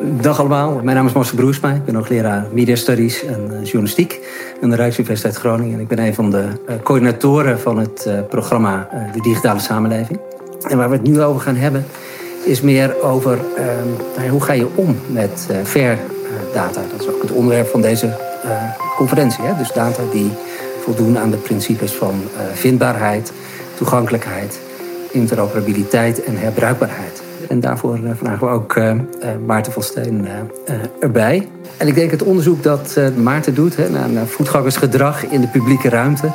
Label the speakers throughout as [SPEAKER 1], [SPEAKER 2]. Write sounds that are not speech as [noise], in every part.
[SPEAKER 1] Dag allemaal, mijn naam is Marcel Broesma. Ik ben hoogleraar Media Studies en uh, Journalistiek aan de Rijksuniversiteit Groningen. En ik ben een van de uh, coördinatoren van het uh, programma De Digitale Samenleving. En waar we het nu over gaan hebben, is meer over nou hoe ga je om met fair data. Dat is ook het onderwerp van deze conferentie. Hè? Dus data die voldoen aan de principes van vindbaarheid, toegankelijkheid, interoperabiliteit en herbruikbaarheid. En daarvoor eh, vragen we ook uh, Maarten van Steen erbij. En ik denk het onderzoek dat Maarten doet naar, voetgangersgedrag in de publieke ruimte...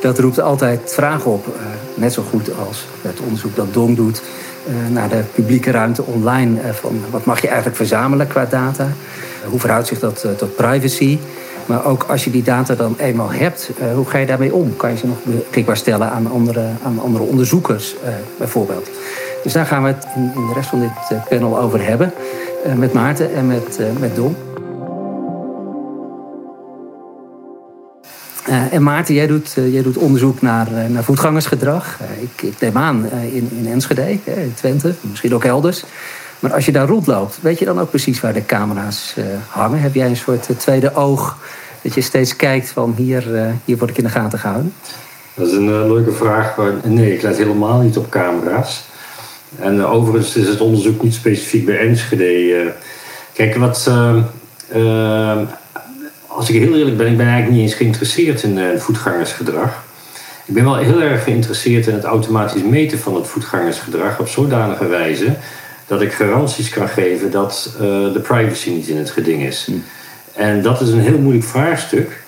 [SPEAKER 1] dat roept altijd vragen op, net zo goed als het onderzoek dat Dong doet... naar de publieke ruimte online. van wat mag je eigenlijk verzamelen qua data? hoe verhoudt zich dat tot privacy? Maar ook als je die data dan eenmaal hebt, hoe ga je daarmee om? Kan je ze nog beschikbaar stellen aan andere, aan andere onderzoekers bijvoorbeeld? Dus daar gaan we het in, de rest van dit eh, panel over hebben. Uh, met Maarten en met, uh, met. Uh, en Maarten, jij doet, jij doet onderzoek naar, naar voetgangersgedrag. ik, ik neem aan in, in Enschede, in Twente, misschien ook elders. Maar als je daar rondloopt, weet je dan ook precies waar de camera's hangen? Heb jij een soort tweede oog dat je steeds kijkt van hier, hier word ik in de gaten gehouden?
[SPEAKER 2] Dat is een leuke vraag. Nee, ik let helemaal niet op camera's. En uh, overigens is het onderzoek niet specifiek bij Enschede. Uh, kijk, wat. Uh, als ik heel eerlijk ben, ik ben eigenlijk niet eens geïnteresseerd in voetgangersgedrag. Ik ben wel heel erg geïnteresseerd in het automatisch meten van het voetgangersgedrag op zodanige wijze dat ik garanties kan geven dat de privacy niet in het geding is. Hm. En dat is een heel moeilijk vraagstuk.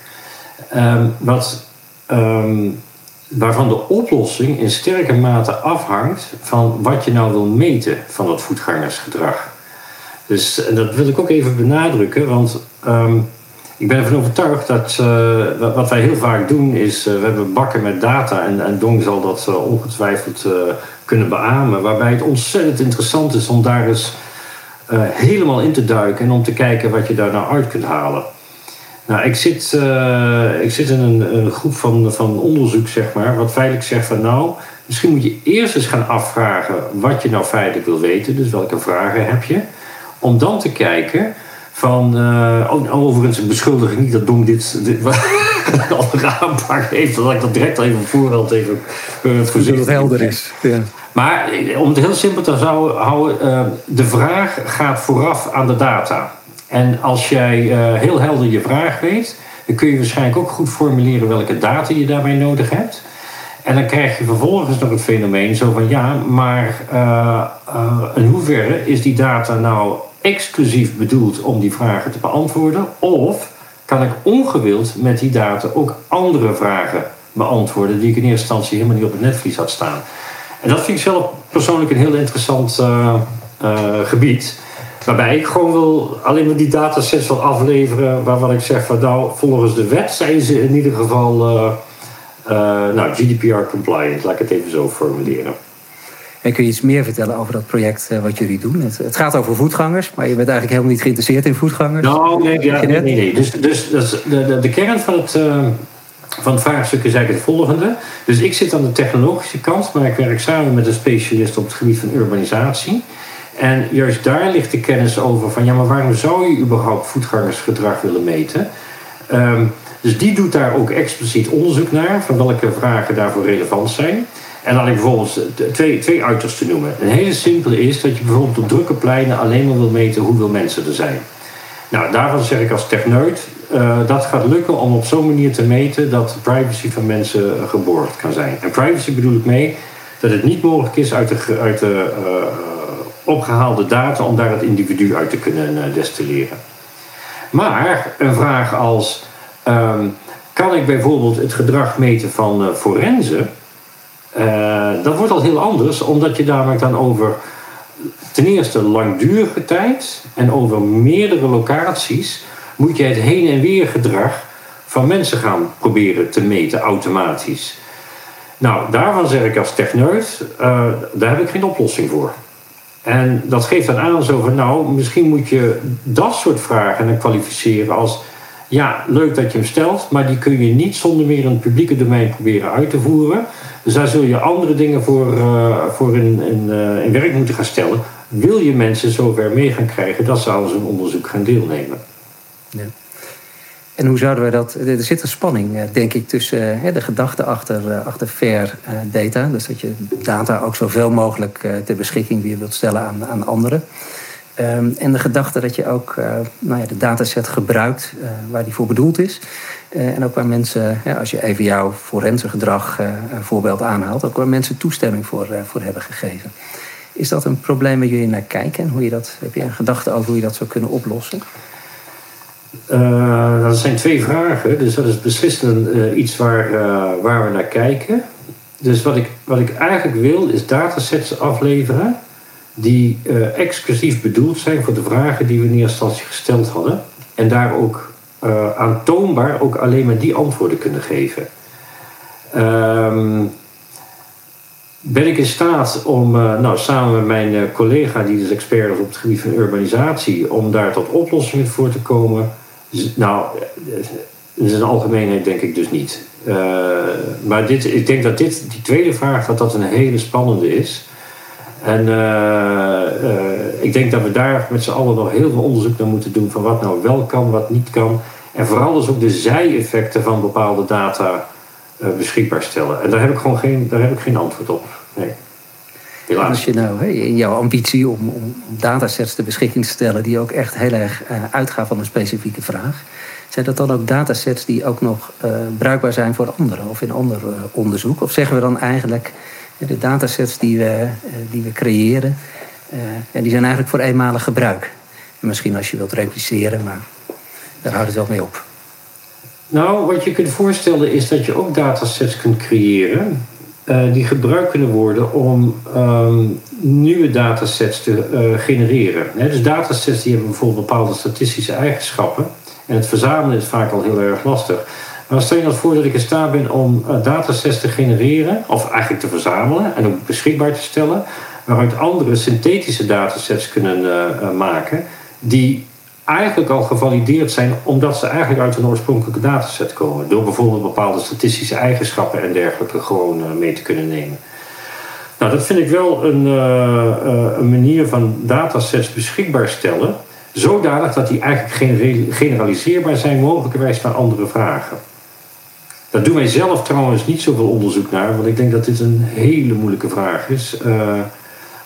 [SPEAKER 2] Um, wat um, waarvan de oplossing in sterke mate afhangt van wat je nou wil meten van dat voetgangersgedrag. Dus dat wil ik ook even benadrukken, want um, ik ben ervan overtuigd dat uh, wat wij heel vaak doen is, uh, we hebben bakken met data en, en Dong zal dat uh, ongetwijfeld kunnen beamen, waarbij het ontzettend interessant is om daar eens helemaal in te duiken en om te kijken wat je daar nou uit kunt halen. Nou, ik zit, uh, ik zit in een, een, groep van, van onderzoek, zeg maar, wat feitelijk zegt van nou, misschien moet je eerst eens gaan afvragen wat je nou feitelijk wil weten, dus welke vragen heb je, om dan te kijken van, uh, oh, overigens beschuldig ik niet dat Dong dit, dit een [laughs] andere aanpak heeft, dat ik dat direct al even voorhand even uh, het
[SPEAKER 1] voorzichtig... Dat het helder is, ja.
[SPEAKER 2] Maar om het heel simpel te houden, de vraag gaat vooraf aan de data. En als jij uh, heel helder je vraag weet, dan kun je waarschijnlijk ook goed formuleren welke data je daarbij nodig hebt. En dan krijg je vervolgens nog het fenomeen zo van ja, maar uh, uh, in hoeverre is die data nou exclusief bedoeld om die vragen te beantwoorden? Of kan ik ongewild met die data ook andere vragen beantwoorden die ik in eerste instantie helemaal niet op het netvlies had staan? En dat vind ik zelf persoonlijk een heel interessant gebied. Waarbij ik gewoon wil alleen maar die datasets wil afleveren waarvan ik zeg van nou, volgens de wet zijn ze in ieder geval uh, uh, nou, GDPR compliant, laat ik het even zo formuleren.
[SPEAKER 1] En kun je iets meer vertellen over dat project uh, wat jullie doen? Het, het, gaat over voetgangers, maar je bent eigenlijk helemaal niet geïnteresseerd in voetgangers.
[SPEAKER 2] Nou, nee, ja, nee, nee, nee, Dus, dus, dus de, de, de, kern van het, van het vraagstuk is eigenlijk het volgende. Dus ik zit aan de technologische kant, maar ik werk samen met een specialist op het gebied van urbanisatie. En juist daar ligt de kennis over van ja, maar waarom zou je überhaupt voetgangersgedrag willen meten? Um, dus die doet daar ook expliciet onderzoek naar van welke vragen daarvoor relevant zijn. En laat ik bijvoorbeeld twee, twee uitersten noemen. Een hele simpele is dat je bijvoorbeeld op drukke pleinen alleen maar wil meten hoeveel mensen er zijn. Nou, daarvan zeg ik als techneut, uh, dat gaat lukken om op zo'n manier te meten dat de privacy van mensen geborgd kan zijn. En privacy bedoel ik mee dat het niet mogelijk is uit de, uit de uh, opgehaalde data om daar het individu uit te kunnen eh, destilleren. Maar een vraag als: um, kan ik bijvoorbeeld het gedrag meten van uh, forensen? Uh, dat wordt al heel anders, omdat je namelijk dan over ten eerste langdurige tijd en over meerdere locaties moet je het heen en weer gedrag van mensen gaan proberen te meten automatisch. Nou, daarvan zeg ik als techneut, daar heb ik geen oplossing voor. En dat geeft dan aan van, nou, misschien moet je dat soort vragen dan kwalificeren als, ja, leuk dat je hem stelt, maar die kun je niet zonder meer in het publieke domein proberen uit te voeren. Dus daar zul je andere dingen voor, voor in, in, in werk moeten gaan stellen. Wil je mensen zover mee gaan krijgen dat ze aan zo'n onderzoek gaan deelnemen? Ja.
[SPEAKER 1] En hoe zouden we dat. Er zit een spanning, denk ik, tussen de gedachte achter, achter fair data. Dus dat je data ook zoveel mogelijk ter beschikking weer wilt stellen aan, aan anderen. Ehm, en de gedachte dat je ook nou ja, de dataset gebruikt waar die voor bedoeld is. En ook waar mensen, als je even jouw forense gedrag voorbeeld aanhaalt, ook waar mensen toestemming voor, voor hebben gegeven. Is dat een probleem waar jullie naar kijken? En hoe je dat, heb je een gedachte over hoe je dat zou kunnen oplossen?
[SPEAKER 2] Dat zijn twee vragen. Dus dat is beslist een, iets waar, waar we naar kijken. Dus wat ik, wat ik eigenlijk wil, is datasets afleveren die exclusief bedoeld zijn voor de vragen die we in eerste instantie gesteld hadden. En daar ook aantoonbaar ook alleen maar die antwoorden kunnen geven. Um, ben ik in staat om, nou, samen met mijn collega, die dus expert is op het gebied van urbanisatie, om daar tot oplossingen voor te komen? Nou, in zijn algemeenheid denk ik dus niet. maar dit, ik denk dat dit, die tweede vraag, dat dat een hele spannende is. En uh, uh, ik denk dat we daar met z'n allen nog heel veel onderzoek naar moeten doen van wat nou wel kan, wat niet kan. En vooral dus ook de zijeffecten van bepaalde data beschikbaar stellen. En daar heb ik gewoon geen, daar heb ik geen antwoord op. Nee.
[SPEAKER 1] Helaas. Als je nou in jouw ambitie om, om datasets ter beschikking te stellen die ook echt heel erg uitgaan van een specifieke vraag, zijn dat dan ook datasets die ook nog bruikbaar zijn voor anderen of in ander onderzoek? Of zeggen we dan eigenlijk de datasets die we, eh, die we creëren, en eh, die zijn eigenlijk voor eenmalig gebruik. En misschien als je wilt repliceren, maar daar houdt het wel mee op.
[SPEAKER 2] Nou, wat je kunt voorstellen is dat je ook datasets kunt creëren uh, die gebruikt kunnen worden om um, nieuwe datasets te uh, genereren. dus datasets die hebben bijvoorbeeld bepaalde statistische eigenschappen. En het verzamelen is vaak al heel erg lastig. Maar stel je nou voor dat ik in staat ben om uh, datasets te genereren, of eigenlijk te verzamelen en ook beschikbaar te stellen, waaruit andere synthetische datasets kunnen maken, die eigenlijk al gevalideerd zijn omdat ze eigenlijk uit een oorspronkelijke dataset komen. Door bijvoorbeeld bepaalde statistische eigenschappen en dergelijke gewoon mee te kunnen nemen. Nou, dat vind ik wel een, een manier van datasets beschikbaar stellen zodanig dat die eigenlijk generaliseerbaar zijn, mogelijkerwijs naar andere vragen. Daar doen wij zelf trouwens niet zoveel onderzoek naar, want ik denk dat dit een hele moeilijke vraag is.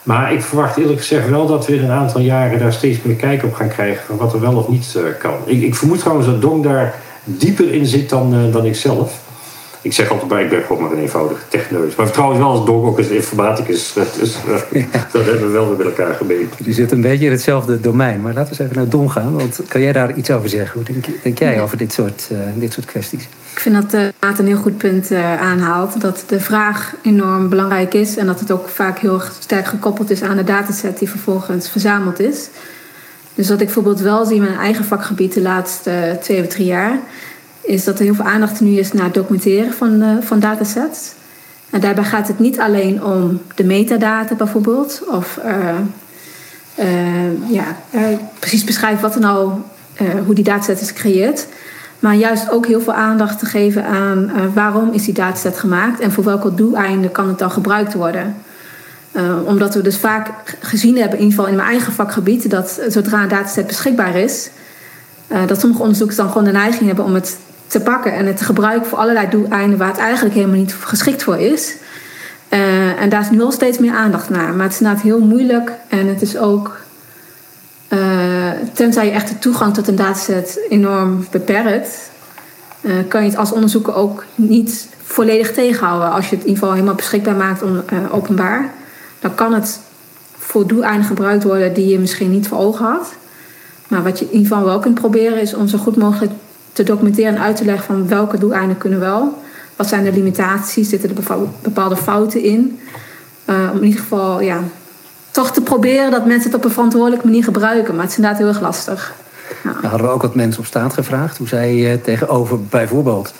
[SPEAKER 2] Maar ik verwacht eerlijk gezegd wel dat we in een aantal jaren daar steeds meer kijk op gaan krijgen van wat er wel of niet uh, kan. Ik, ik, vermoed trouwens dat Dong daar dieper in zit dan, uh, dan ik zelf. Ik zeg altijd bij, ik ben gewoon maar een eenvoudige techneus. Maar trouwens wel als Dong ook als informaticus. Dus [laughs] ja. dat hebben we wel weer met elkaar gemeten.
[SPEAKER 1] Die zit een beetje in hetzelfde domein. Maar laten we eens even naar Dong gaan. Want kan jij daar iets over zeggen? Hoe denk, denk jij over dit soort, dit soort kwesties?
[SPEAKER 3] Ik vind dat de Raad een heel goed punt uh, aanhaalt. Dat de vraag enorm belangrijk is en dat het ook vaak heel sterk gekoppeld is aan de dataset die vervolgens verzameld is. Dus wat ik bijvoorbeeld wel zie in mijn eigen vakgebied de laatste twee of drie jaar, is dat er heel veel aandacht nu is naar het documenteren van, uh, van datasets. En daarbij gaat het niet alleen om de metadata bijvoorbeeld, of uh, ja, precies beschrijven wat er nou, hoe die dataset is gecreëerd. Maar juist ook heel veel aandacht te geven aan waarom is die dataset gemaakt en voor welke doeleinden kan het dan gebruikt worden. Omdat we dus vaak gezien hebben, in ieder geval in mijn eigen vakgebied, dat zodra een dataset beschikbaar is, dat sommige onderzoekers dan gewoon de neiging hebben om het te pakken en het te gebruiken voor allerlei doeleinden waar het eigenlijk helemaal niet geschikt voor is. en daar is nu wel steeds meer aandacht naar. Maar het is inderdaad heel moeilijk en het is ook uh, tenzij je echt de toegang tot een dataset enorm beperkt, uh, kan je het als onderzoeker ook niet volledig tegenhouden. Als je het in ieder geval helemaal beschikbaar maakt om, openbaar, dan kan het voor doeleinden gebruikt worden die je misschien niet voor ogen had. Maar wat je in ieder geval wel kunt proberen is om zo goed mogelijk te documenteren en uit te leggen van welke doeleinden kunnen wel. Wat zijn de limitaties? Zitten er bepaalde fouten in? om in ieder geval ja, toch te proberen dat mensen het op een verantwoordelijke manier gebruiken. Maar het is inderdaad heel erg lastig.
[SPEAKER 1] Ja. Nou, hadden we ook wat mensen op straat gevraagd hoe zij eh, tegenover bijvoorbeeld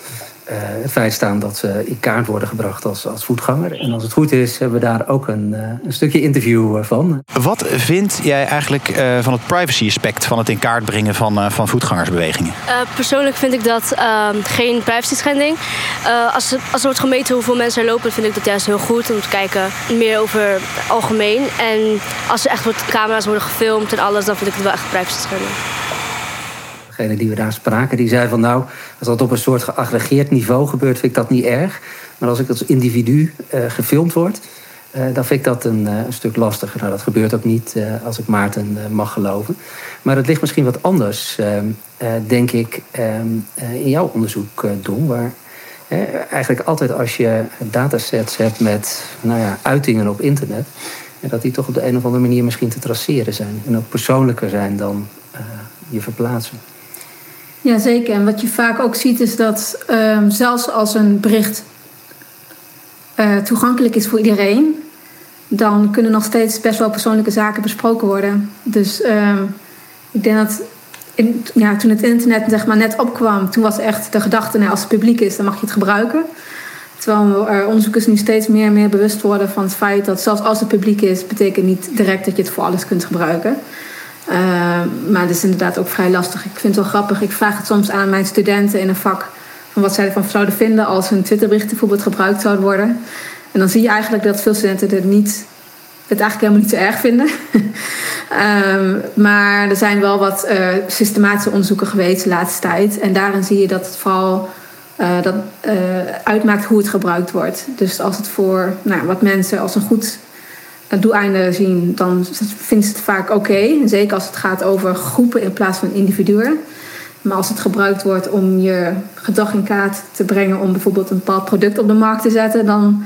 [SPEAKER 1] het feit staan dat ze in kaart worden gebracht als, als voetganger. En als het goed is, hebben we daar ook een, een stukje interview van.
[SPEAKER 4] Wat vind jij eigenlijk van het privacy aspect van het in kaart brengen van, van voetgangersbewegingen?
[SPEAKER 5] persoonlijk vind ik dat ehm, geen privacy schending. als, als er wordt gemeten hoeveel mensen er lopen, vind ik dat juist heel goed om te kijken meer over het algemeen. En als er echt wordt, camera's worden gefilmd en alles, dan vind ik het wel echt privacy schending
[SPEAKER 1] degene die we daar spraken, die zei van nou, als dat op een soort geaggregeerd niveau gebeurt, vind ik dat niet erg. Maar als ik als individu uh, gefilmd word, uh, dan vind ik dat een, uh, een, stuk lastiger. Nou, dat gebeurt ook niet als ik Maarten mag geloven. Maar het ligt misschien wat anders, denk ik, in jouw onderzoek, Don. Waar eigenlijk altijd als je datasets hebt met nou ja, uitingen op internet, dat die toch op de een of andere manier misschien te traceren zijn. En ook persoonlijker zijn dan je verplaatsen.
[SPEAKER 3] Ja, zeker. En wat je vaak ook ziet is dat ehm, zelfs als een bericht uh, toegankelijk is voor iedereen, dan kunnen nog steeds best wel persoonlijke zaken besproken worden. Dus uh, ik denk dat in, ja, toen het internet zeg maar, net opkwam, toen was echt de gedachte, nou, als het publiek is, dan mag je het gebruiken. Terwijl uh, onderzoekers nu steeds meer en meer bewust worden van het feit dat zelfs als het publiek is, betekent niet direct dat je het voor alles kunt gebruiken. Uh, maar het is inderdaad ook vrij lastig. Ik vind het wel grappig. Ik vraag het soms aan mijn studenten in een vak. Van wat zij ervan zouden vinden als hun Twitterbericht bijvoorbeeld gebruikt zouden worden. En dan zie je eigenlijk dat veel studenten het, niet, het eigenlijk helemaal niet zo erg vinden. um, [laughs] maar er zijn wel wat uh, systematische onderzoeken geweest de laatste tijd. En daarin zie je dat het vooral uh, dat, uitmaakt hoe het gebruikt wordt. Dus als het voor nou, wat mensen als een goed doeleinden zien, dan vindt ze het vaak oké. Zeker als het gaat over groepen in plaats van individuen. Maar als het gebruikt wordt om je gedrag in kaart te brengen om bijvoorbeeld een bepaald product op de markt te zetten, dan,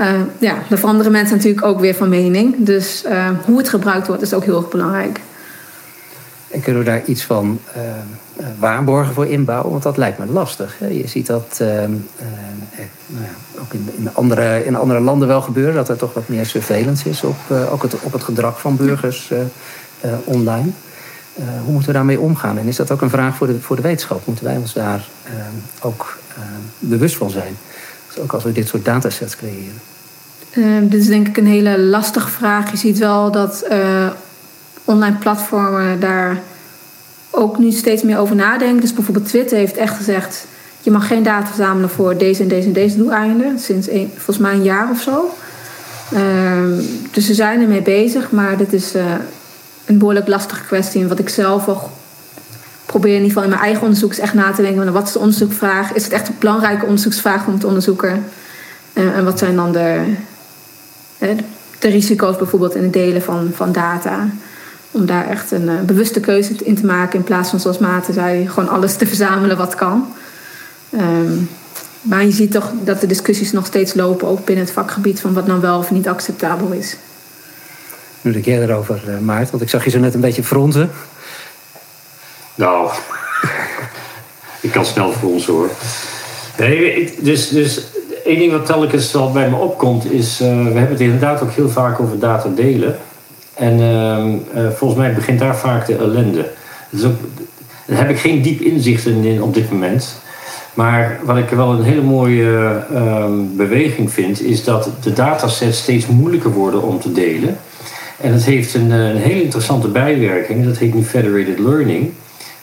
[SPEAKER 3] uh, ja, dan veranderen mensen natuurlijk ook weer van mening. Dus uh, hoe het gebruikt wordt is ook heel erg belangrijk.
[SPEAKER 1] En kunnen we daar iets van uh, waarborgen voor inbouwen? Want dat lijkt me lastig. Hè? Je ziet dat uh, nou ook in, in, andere, in andere landen wel gebeuren, dat er toch wat meer surveillance is op, ook het, op het gedrag van burgers online. hoe moeten we daarmee omgaan? En is dat ook een vraag voor de, voor de wetenschap? Moeten wij ons daar ook bewust van zijn? Dus ook als we dit soort datasets creëren.
[SPEAKER 3] dit is denk ik een hele lastige vraag. Je ziet wel dat online platformen daar ook nu steeds meer over nadenken. Dus bijvoorbeeld Twitter heeft echt gezegd: je mag geen data verzamelen voor deze en deze en deze doeleinden. Sinds volgens mij een jaar of zo. Uh, dus ze zijn ermee bezig, maar dit is uh, een behoorlijk lastige kwestie. En wat ik zelf ook probeer in ieder geval in mijn eigen onderzoek echt na te denken: wat is de onderzoekvraag? Is het echt een belangrijke onderzoeksvraag om te onderzoeken? Uh, en wat zijn dan de, de risico's bijvoorbeeld in het delen van, van data? Om daar echt een uh, bewuste keuze in te maken. In plaats van zoals Maarten zei, gewoon alles te verzamelen wat kan. Um, maar je ziet toch dat de discussies nog steeds lopen, ook binnen het vakgebied, van wat nou wel of niet acceptabel is.
[SPEAKER 1] Nu de keer erover, uh, Maarten, want ik zag je zo net een beetje fronzen.
[SPEAKER 2] Nou, [laughs] ik kan snel fronsen hoor. Nee, dus, dus één ding wat telkens al bij me opkomt is, uh, we hebben het inderdaad ook heel vaak over data delen. En ehm, eh, volgens mij begint daar vaak de ellende. Dus daar heb ik geen diep inzicht in, op dit moment. Maar wat ik wel een hele mooie ehm, beweging vind, is dat de datasets steeds moeilijker worden om te delen. En het heeft een, een hele interessante bijwerking, dat heet nu federated learning.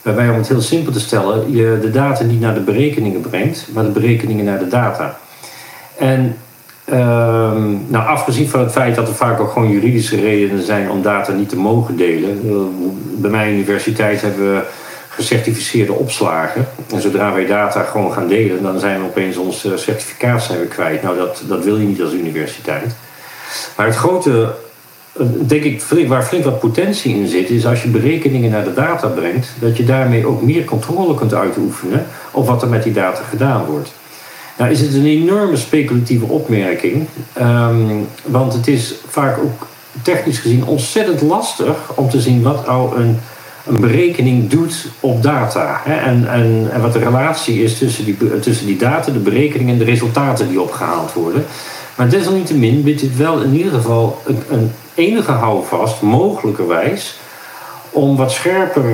[SPEAKER 2] Waarbij, om het heel simpel te stellen, je de data niet naar de berekeningen brengt, maar de berekeningen naar de data. En Ehm, nou, afgezien van het feit dat er vaak ook gewoon juridische redenen zijn om data niet te mogen delen. Uh, bij mijn universiteit hebben we gecertificeerde opslagen. En zodra wij data gewoon gaan delen, dan zijn we opeens ons eh, certificaat zijn kwijt. Nou, dat, dat wil je niet als universiteit. Maar het grote, eh, denk ik, waar flink wat potentie in zit, is als je berekeningen naar de data brengt, dat je daarmee ook meer controle kunt uitoefenen op wat er met die data gedaan wordt. Nou is het een enorme speculatieve opmerking. Um, want het is vaak ook technisch gezien ontzettend lastig om te zien wat nou een, een berekening doet op data. Hè? En, en, en wat de relatie is tussen die, tussen die data, de berekeningen en de resultaten die opgehaald worden. Maar desalniettemin biedt dit wel in ieder geval een, een enige houvast, mogelijkerwijs, om wat scherper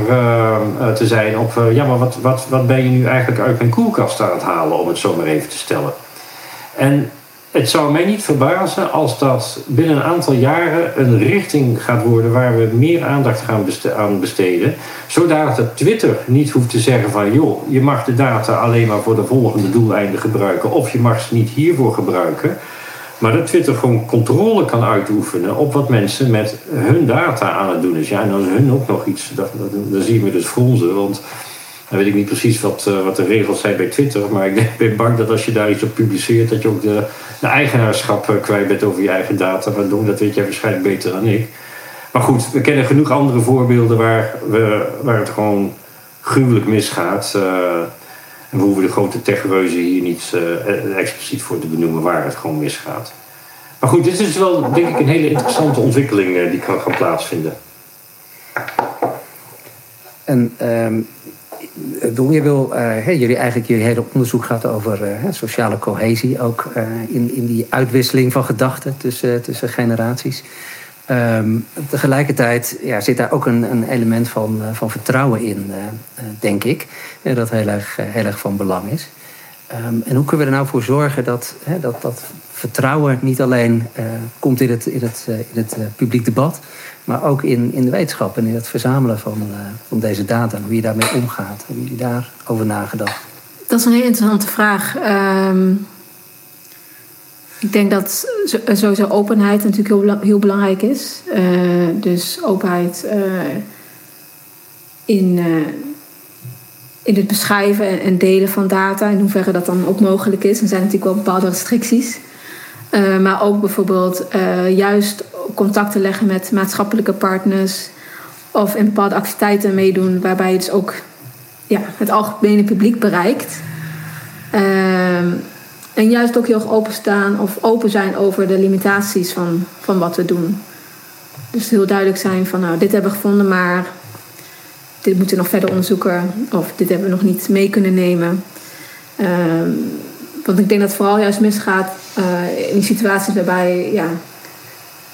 [SPEAKER 2] te zijn op, ja, maar wat, wat, wat ben je nu eigenlijk uit mijn koelkast aan het halen, om het zo maar even te stellen. En het zou mij niet verbazen als dat binnen een aantal jaren een richting gaat worden waar we meer aandacht gaan aan besteden. Zodat dat Twitter niet hoeft te zeggen van joh, je mag de data alleen maar voor de volgende doeleinden gebruiken of je mag ze niet hiervoor gebruiken. Maar dat Twitter gewoon controle kan uitoefenen op wat mensen met hun data aan het doen is. Ja, en dan hun ook nog iets, dan zie je me dus fronzen. Want dan weet ik niet precies wat, uh, wat de regels zijn bij Twitter. Maar ik [laughs] ben bang dat als je daar iets op publiceert, dat je ook de, eigenaarschap eh, kwijt bent over je eigen data. Maar doen, dat weet jij waarschijnlijk beter dan ik. Maar goed, we kennen genoeg andere voorbeelden waar, we, waar het gewoon gruwelijk misgaat. Uh, en we hoeven de grote techreuzen hier niet expliciet voor te benoemen waar het gewoon misgaat. Maar goed, dit is wel denk ik een hele interessante ontwikkeling die kan gaan plaatsvinden.
[SPEAKER 1] En um, je wil, jullie eigenlijk jullie hele onderzoek gaat over sociale cohesie, ook in, in die uitwisseling van gedachten tussen, tussen generaties. Um, tegelijkertijd ja, zit daar ook een, een element van, van vertrouwen in, denk ik, dat heel erg, heel erg van belang is. Um, en hoe kunnen we er nou voor zorgen dat dat, dat vertrouwen niet alleen komt in het, in het, in het publiek debat, maar ook in, in de wetenschap en in het verzamelen van, van deze data. Hoe je daarmee omgaat. Hebben jullie daarover nagedacht?
[SPEAKER 3] Dat is een hele interessante vraag. Um, ik denk dat sowieso openheid natuurlijk heel, heel belangrijk is. Uh, dus openheid uh, in, in het beschrijven en delen van data. In hoeverre dat dan ook mogelijk is. Er zijn natuurlijk wel bepaalde restricties. Maar ook bijvoorbeeld juist contacten leggen met maatschappelijke partners. Of in bepaalde activiteiten meedoen waarbij je dus ook ja, het algemene publiek bereikt. En juist ook heel openstaan of open zijn over de limitaties van, van wat we doen. Dus heel duidelijk zijn van nou, dit hebben we gevonden, maar dit moeten we nog verder onderzoeken. Of dit hebben we nog niet mee kunnen nemen. Ehm, want ik denk dat het vooral juist misgaat uh, in situaties waarbij ja,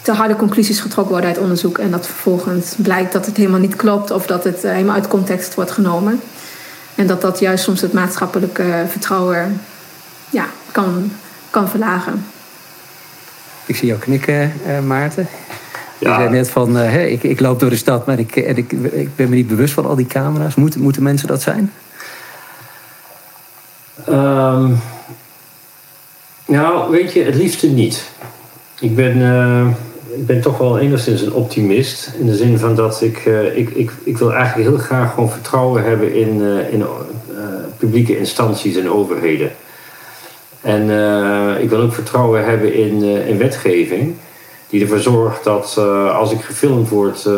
[SPEAKER 3] te harde conclusies getrokken worden uit onderzoek. En dat vervolgens blijkt dat het helemaal niet klopt of dat het uh, helemaal uit context wordt genomen. En dat dat juist soms het maatschappelijke vertrouwen ja, kan, kan verlagen.
[SPEAKER 1] Ik zie jou knikken, uh, Maarten. Ja. Je zei net van, uh, ik, ik loop door de stad, maar ik, en ik, ik ben me niet bewust van al die camera's. Moeten, moeten mensen dat zijn?
[SPEAKER 2] Um, nou, weet je, het liefste niet. Ik ben, uh, ik ben toch wel enigszins een optimist. In de zin van dat ik, uh, ik, ik, ik wil eigenlijk heel graag gewoon vertrouwen hebben in, uh, in publieke instanties en overheden. En ik wil ook vertrouwen hebben in, in wetgeving. Die ervoor zorgt dat als ik gefilmd word,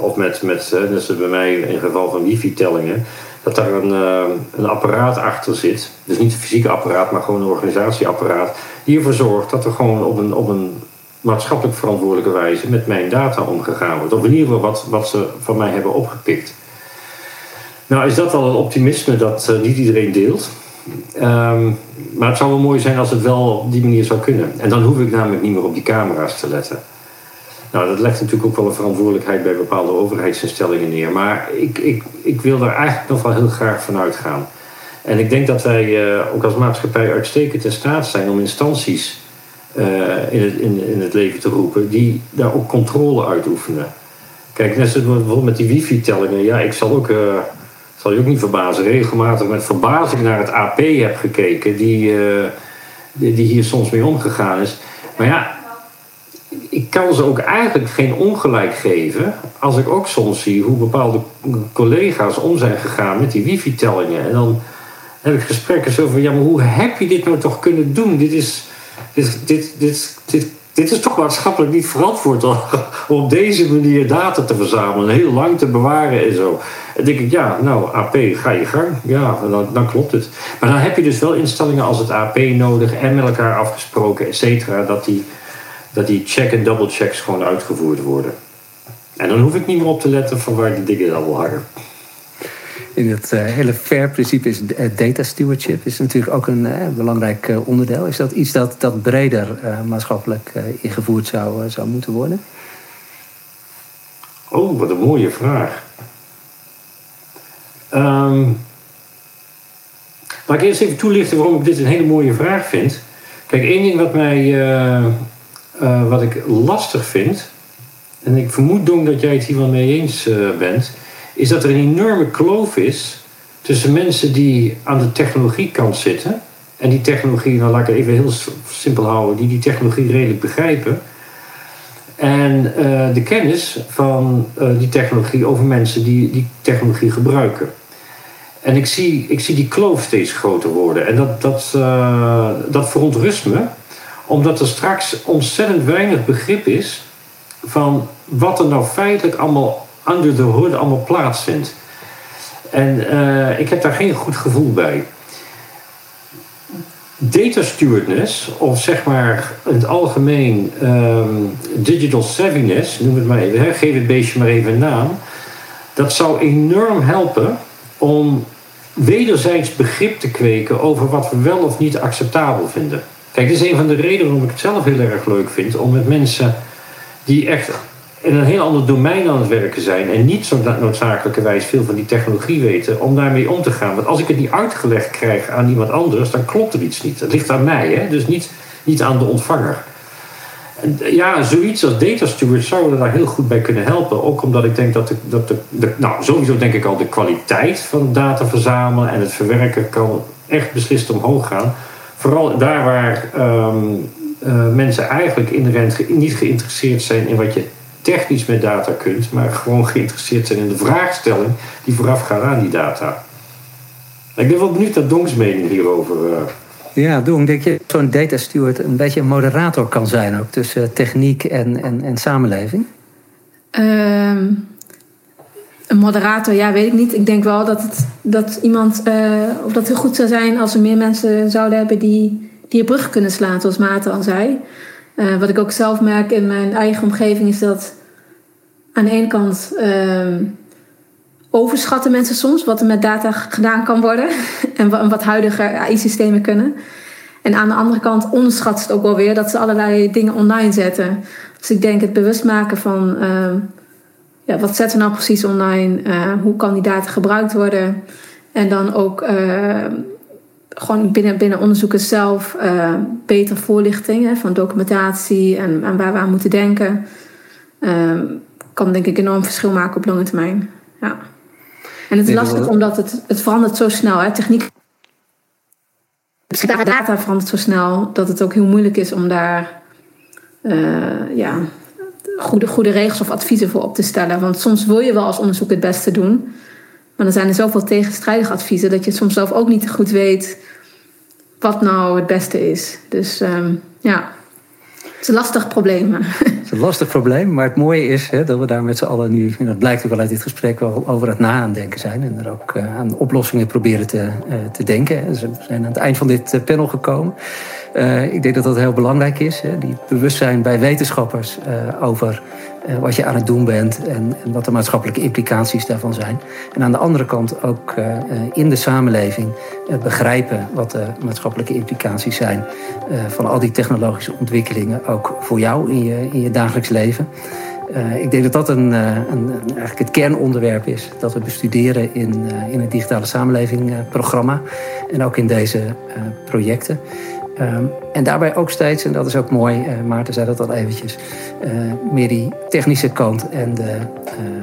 [SPEAKER 2] of met, met net zoals bij mij in geval van wifi-tellingen dat daar een, een apparaat achter zit. Dus niet een fysieke apparaat, maar gewoon een organisatieapparaat. Die ervoor zorgt dat er gewoon op een, op een maatschappelijk verantwoordelijke wijze met mijn data omgegaan wordt. Of in ieder geval wat, wat ze van mij hebben opgepikt. Nou is dat al een optimisme dat niet iedereen deelt. Um, maar het zou wel mooi zijn als het wel op die manier zou kunnen. En dan hoef ik namelijk niet meer op die camera's te letten. Nou, dat legt natuurlijk ook wel een verantwoordelijkheid bij bepaalde overheidsinstellingen neer. Maar ik, ik, ik wil daar eigenlijk nog wel heel graag van uitgaan. En ik denk dat wij uh, ook als maatschappij uitstekend in staat zijn om instanties uh, in, het, in, het leven te roepen die daar ook controle uitoefenen. Kijk, net zoals bijvoorbeeld met die wifi-tellingen. Ja, ik zal ook, uh, zal je ook niet verbazen, regelmatig met verbazing naar het AP heb gekeken, die, die, die hier soms mee omgegaan is. Maar ja, ik kan ze ook eigenlijk geen ongelijk geven als ik ook soms zie hoe bepaalde collega's om zijn gegaan met die wifi-tellingen. En dan heb ik gesprekken zo van, ja, maar hoe heb je dit nou toch kunnen doen? Dit is, dit, dit, dit, dit, dit is toch maatschappelijk niet verantwoord om [laughs] op deze manier data te verzamelen, heel lang te bewaren en zo. En denk ik, ja, nou, AP, ga je gang. Ja, dan, dan klopt het. Maar dan heb je dus wel instellingen als het AP nodig en met elkaar afgesproken, et cetera, dat die dat die check- en double-checks gewoon uitgevoerd worden. En dan hoef ik niet meer op te letten van waar die dingen allemaal hangen.
[SPEAKER 1] In het uh, hele FAIR-principe is uh, data stewardship is natuurlijk ook een uh, belangrijk onderdeel. Is dat iets dat, dat breder maatschappelijk ingevoerd zou, zou moeten worden?
[SPEAKER 2] Oh, wat een mooie vraag. Um, laat ik eerst even toelichten waarom ik dit een hele mooie vraag vind. Kijk, één ding wat, mij, wat ik lastig vind, en ik vermoed Dong dat jij het hier wel mee eens bent, is dat er een enorme kloof is tussen mensen die aan de technologiekant zitten en die technologie, nou laat ik het even heel simpel houden, die die technologie redelijk begrijpen. En uh, de kennis van uh, die technologie over mensen die die technologie gebruiken. En ik zie, ik zie die kloof steeds groter worden. En dat, dat, uh, dat verontrust me, omdat er straks ontzettend weinig begrip is van wat er nou feitelijk allemaal under de hood allemaal plaatsvindt. En ik heb daar geen goed gevoel bij data stewardness, of zeg maar in het algemeen um, digital savviness, noem het maar even, hè, geef het beestje maar even een naam, dat zou enorm helpen om wederzijds begrip te kweken over wat we wel of niet acceptabel vinden. Kijk, dit is een van de redenen waarom ik het zelf heel erg leuk vind om met mensen die echt in een heel ander domein aan het werken zijn en niet zo noodzakelijkerwijs veel van die technologie weten, om daarmee om te gaan. Want als ik het niet uitgelegd krijg aan iemand anders, dan klopt er iets niet. Het ligt aan mij, hè? dus niet, niet aan de ontvanger. Ja, zoiets als data steward zou er daar heel goed bij kunnen helpen. Ook omdat ik denk dat, de, dat de, de, nou, sowieso denk ik al de kwaliteit van data verzamelen en het verwerken kan echt beslist omhoog gaan. Vooral daar waar um, uh, mensen eigenlijk inherent niet geïnteresseerd zijn in wat je technisch met data kunt, maar gewoon geïnteresseerd zijn in de vraagstelling die voorafgaat aan die data. Ik ben wel benieuwd naar Dongs mening hierover. Uh.
[SPEAKER 1] Ja, Dong, denk je zo'n data steward een beetje een moderator kan zijn ook tussen techniek en, en, en samenleving?
[SPEAKER 3] Um, een moderator, ja, weet ik niet. Ik denk wel dat, het, dat iemand, uh, of dat het goed zou zijn als we meer mensen zouden hebben die, die een brug kunnen slaan, zoals Maarten al zei. Uh, wat ik ook zelf merk in mijn eigen omgeving is dat aan de ene kant uh, overschatten mensen soms wat er met data gedaan kan worden [laughs] en wat huidige AI-systemen kunnen. En aan de andere kant onderschat het ook wel weer dat ze allerlei dingen online zetten. Dus ik denk het bewust maken van uh, ja, wat zetten we nou precies online, uh, hoe kan die data gebruikt worden en dan ook gewoon binnen, binnen onderzoeken zelf uh, beter voorlichting hè, van documentatie en, en waar we aan moeten denken. Uh, kan denk ik enorm verschil maken op lange termijn. Ja. En het is lastig omdat het, het verandert zo snel. Hè. Techniek. Data verandert zo snel dat het ook heel moeilijk is om daar uh, ja, goede, goede regels of adviezen voor op te stellen. Want soms wil je wel als onderzoek het beste doen. Maar dan zijn er zoveel tegenstrijdige adviezen dat je soms zelf ook niet goed weet wat nou het beste is. Dus um, ja, het is een lastig probleem. [laughs]
[SPEAKER 1] Het is een lastig probleem, maar het mooie is hè, dat we daar met z'n allen nu, en dat blijkt ook wel uit dit gesprek, wel over het na-aandenken zijn. En er ook uh, aan oplossingen proberen te, uh, te denken. Dus we zijn aan het eind van dit uh, panel gekomen. ik denk dat dat heel belangrijk is. Hè, die bewustzijn bij wetenschappers over uh, wat je aan het doen bent en, en, wat de maatschappelijke implicaties daarvan zijn. En aan de andere kant ook uh, in de samenleving begrijpen wat de maatschappelijke implicaties zijn van al die technologische ontwikkelingen, ook voor jou in je, in je dagelijks leven. ik denk dat dat een, een, eigenlijk het kernonderwerp is dat we bestuderen in, in het Digitale Samenleving programma en ook in deze projecten. Um, en daarbij ook steeds, en dat is ook mooi, uh, Maarten zei dat al eventjes, uh, meer die technische kant en de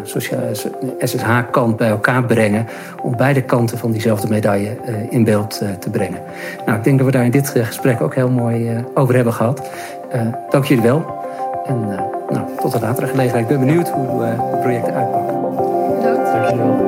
[SPEAKER 1] uh, SSH-kant bij elkaar brengen. Om beide kanten van diezelfde medaille in beeld te brengen. Nou, ik denk dat we daar in dit gesprek ook heel mooi over hebben gehad. dank jullie wel. En nou, tot een latere gelegenheid. Ik ben benieuwd hoe de projecten uitpakken.
[SPEAKER 3] Bedankt.
[SPEAKER 2] Dank jullie wel.